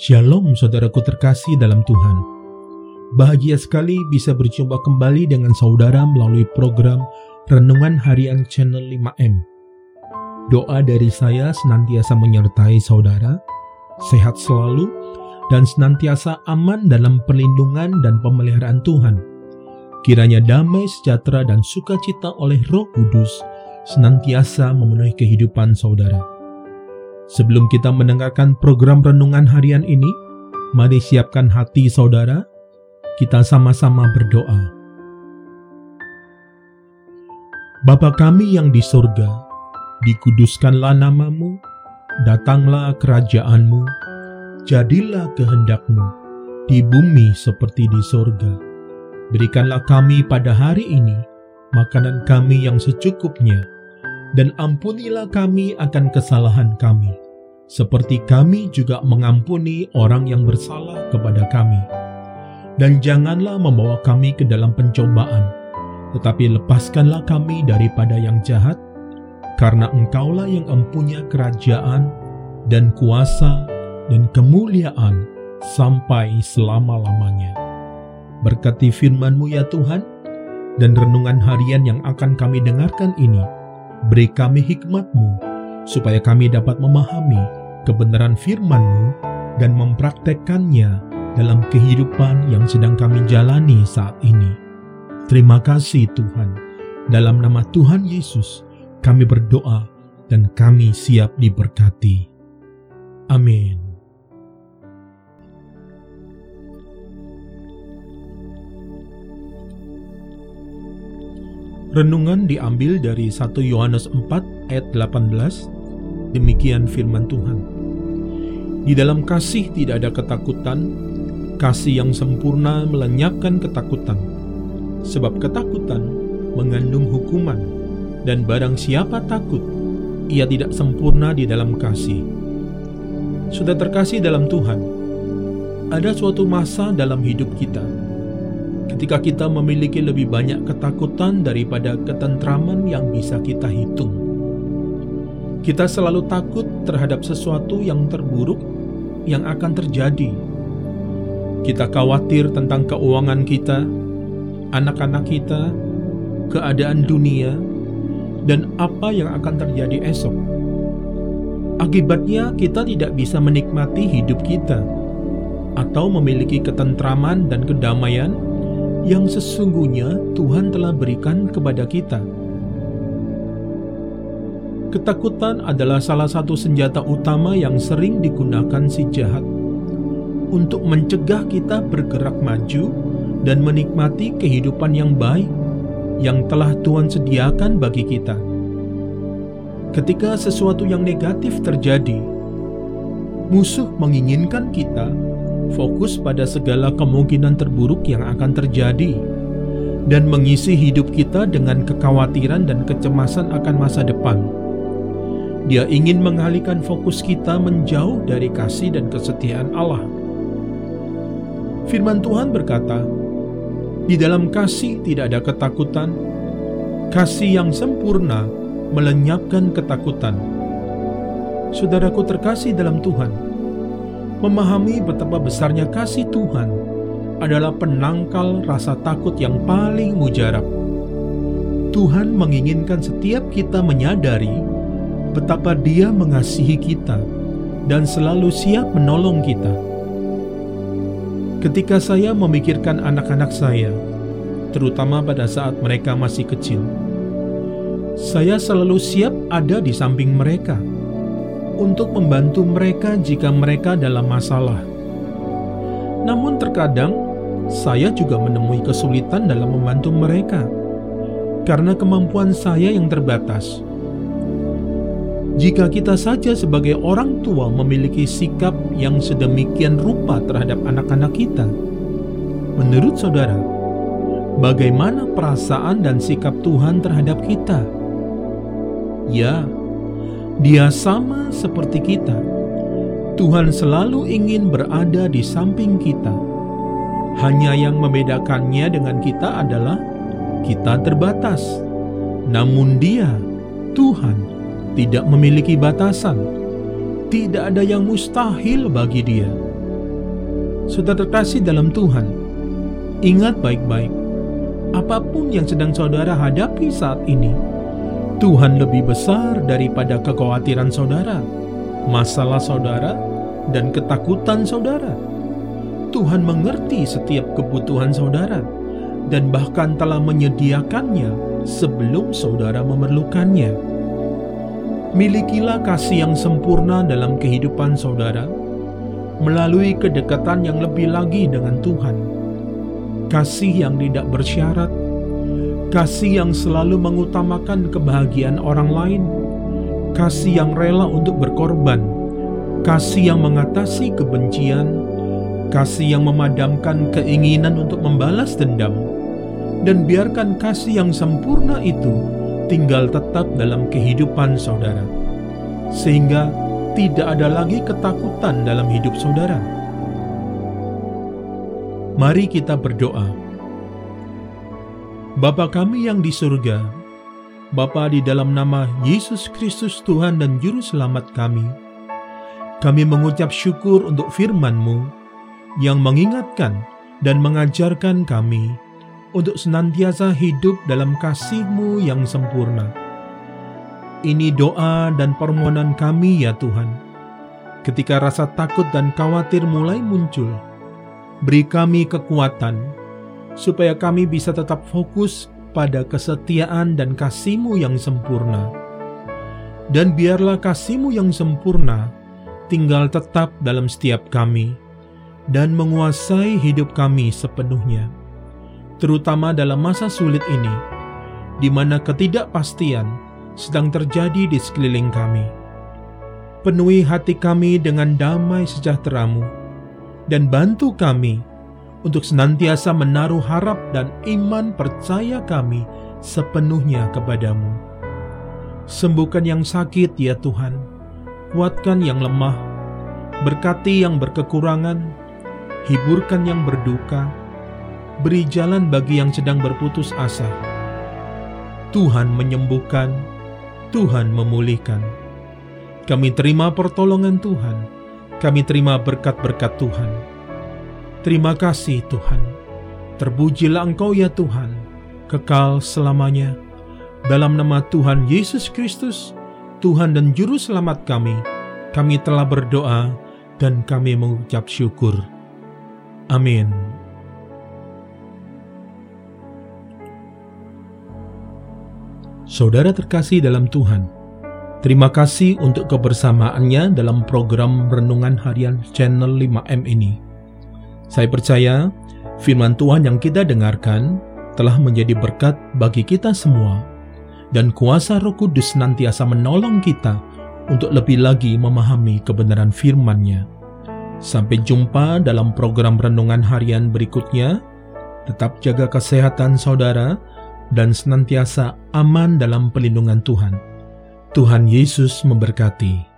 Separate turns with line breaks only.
Shalom saudaraku terkasih dalam Tuhan. Bahagia sekali bisa berjumpa kembali dengan saudara melalui program Renungan Harian Channel 5M. Doa dari saya senantiasa menyertai saudara, sehat selalu, dan senantiasa aman dalam perlindungan dan pemeliharaan Tuhan. Kiranya damai, sejahtera, dan sukacita oleh roh kudus senantiasa memenuhi kehidupan saudara. Sebelum kita mendengarkan program renungan harian ini, mari siapkan hati saudara, kita sama-sama berdoa. Bapa kami yang di surga, dikuduskanlah namamu, datanglah kerajaanmu, jadilah kehendakmu, di bumi seperti di surga. Berikanlah kami pada hari ini makanan kami yang secukupnya, dan ampunilah kami akan kesalahan kami, seperti kami juga mengampuni orang yang bersalah kepada kami. Dan janganlah membawa kami ke dalam pencobaan, tetapi lepaskanlah kami daripada yang jahat, karena engkaulah yang empunya kerajaan dan kuasa dan kemuliaan sampai selama-lamanya. Berkati firman-Mu ya Tuhan, dan renungan harian yang akan kami dengarkan ini, Beri kami hikmat-Mu, supaya kami dapat memahami kebenaran firman-Mu dan mempraktekkannya dalam kehidupan yang sedang kami jalani saat ini. Terima kasih Tuhan. Dalam nama Tuhan Yesus, kami berdoa dan kami siap diberkati. Amin. Renungan diambil dari 1 Yohanes 4 ayat 18. Demikian firman Tuhan. Di dalam kasih tidak ada ketakutan, kasih yang sempurna melenyapkan ketakutan. Sebab ketakutan mengandung hukuman, dan barang siapa takut, ia tidak sempurna di dalam kasih. Sudah terkasih dalam Tuhan, ada suatu masa dalam hidup kita ketika kita memiliki lebih banyak ketakutan daripada ketentraman yang bisa kita hitung. Kita selalu takut terhadap sesuatu yang terburuk yang akan terjadi. Kita khawatir tentang keuangan kita, anak-anak kita, keadaan dunia, dan apa yang akan terjadi esok. Akibatnya, kita tidak bisa menikmati hidup kita atau memiliki ketentraman dan kedamaian yang sesungguhnya Tuhan telah berikan kepada kita. Ketakutan adalah salah satu senjata utama yang sering digunakan si jahat untuk mencegah kita bergerak maju dan menikmati kehidupan yang baik yang telah Tuhan sediakan bagi kita. Ketika sesuatu yang negatif terjadi, musuh menginginkan kita fokus pada segala kemungkinan terburuk yang akan terjadi, dan mengisi hidup kita dengan kekhawatiran dan kecemasan akan masa depan. Dia ingin mengalihkan fokus kita menjauh dari kasih dan kesetiaan Allah. Firman Tuhan berkata, "Di dalam kasih tidak ada ketakutan, kasih yang sempurna melenyapkan ketakutan." Saudaraku terkasih dalam Tuhan, memahami betapa besarnya kasih Tuhan adalah penangkal rasa takut yang paling mujarab. Tuhan menginginkan setiap kita menyadari betapa Dia mengasihi kita dan selalu siap menolong kita. Ketika saya memikirkan anak-anak saya, terutama pada saat mereka masih kecil, saya selalu siap ada di samping mereka untuk membantu mereka jika mereka dalam masalah. Namun, terkadang saya juga menemui kesulitan dalam membantu mereka karena kemampuan saya yang terbatas. Jika kita saja sebagai orang tua memiliki sikap yang sedemikian rupa terhadap anak-anak kita, menurut saudara, bagaimana perasaan dan sikap Tuhan terhadap kita? Ya, dia sama seperti kita. Tuhan selalu ingin berada di samping kita. Hanya yang membedakannya dengan kita adalah kita terbatas. Namun Dia, Tuhan, tidak memiliki batasan. Tidak ada yang mustahil bagi Dia. Saudara terkasih dalam Tuhan, ingat baik-baik, apa pun yang sedang saudara hadapi saat ini, Tuhan lebih besar daripada kekhawatiran saudara, masalah saudara, dan ketakutan saudara. Tuhan mengerti setiap kebutuhan saudara dan bahkan telah menyediakannya sebelum saudara memerlukannya. Milikilah kasih yang sempurna dalam kehidupan saudara melalui kedekatan yang lebih lagi dengan Tuhan. Kasih yang tidak bersyarat, kasih yang selalu mengutamakan kebahagiaan orang lain, kasih yang rela untuk berkorban, kasih yang mengatasi kebencian, kasih yang memadamkan keinginan untuk membalas dendam, dan biarkan kasih yang sempurna itu tinggal tetap dalam kehidupan saudara, sehingga tidak ada lagi ketakutan dalam hidup saudara. Mari kita berdoa. Bapa kami yang di surga, Bapa di dalam nama Yesus Kristus Tuhan dan Juru Selamat kami, kami mengucap syukur untuk firman-Mu yang mengingatkan dan mengajarkan kami untuk senantiasa hidup dalam kasih-Mu yang sempurna ini doa dan permohonan kami ya Tuhan. Ketika rasa takut dan khawatir mulai muncul, beri kami kekuatan supaya kami bisa tetap fokus pada kesetiaan dan kasih-Mu yang sempurna. Dan biarlah kasih-Mu yang sempurna tinggal tetap dalam setiap kami dan menguasai hidup kami sepenuhnya. Terutama dalam masa sulit ini, di mana ketidakpastian sedang terjadi di sekeliling kami. Penuhi hati kami dengan damai sejahteramu, dan bantu kami untuk senantiasa menaruh harap dan iman percaya kami sepenuhnya kepadamu. Sembuhkan yang sakit ya Tuhan, kuatkan yang lemah, berkati yang berkekurangan, hiburkan yang berduka, beri jalan bagi yang sedang berputus asa. Tuhan menyembuhkan, Tuhan memulihkan. Kami terima pertolongan Tuhan, kami terima berkat-berkat Tuhan. Terima kasih Tuhan, terpujilah Engkau ya Tuhan, kekal selamanya. Dalam nama Tuhan Yesus Kristus, Tuhan dan Juru Selamat kami, kami telah berdoa dan kami mengucap syukur. Amin. Saudara terkasih dalam Tuhan, terima kasih untuk kebersamaannya dalam program Renungan Harian Channel 5M ini. Saya percaya firman Tuhan yang kita dengarkan telah menjadi berkat bagi kita semua dan kuasa roh kudus nantiasa menolong kita untuk lebih lagi memahami kebenaran firman-Nya. Sampai jumpa dalam program Renungan Harian berikutnya. Tetap jaga kesehatan saudara, dan senantiasa aman dalam pelindungan Tuhan. Tuhan Yesus memberkati.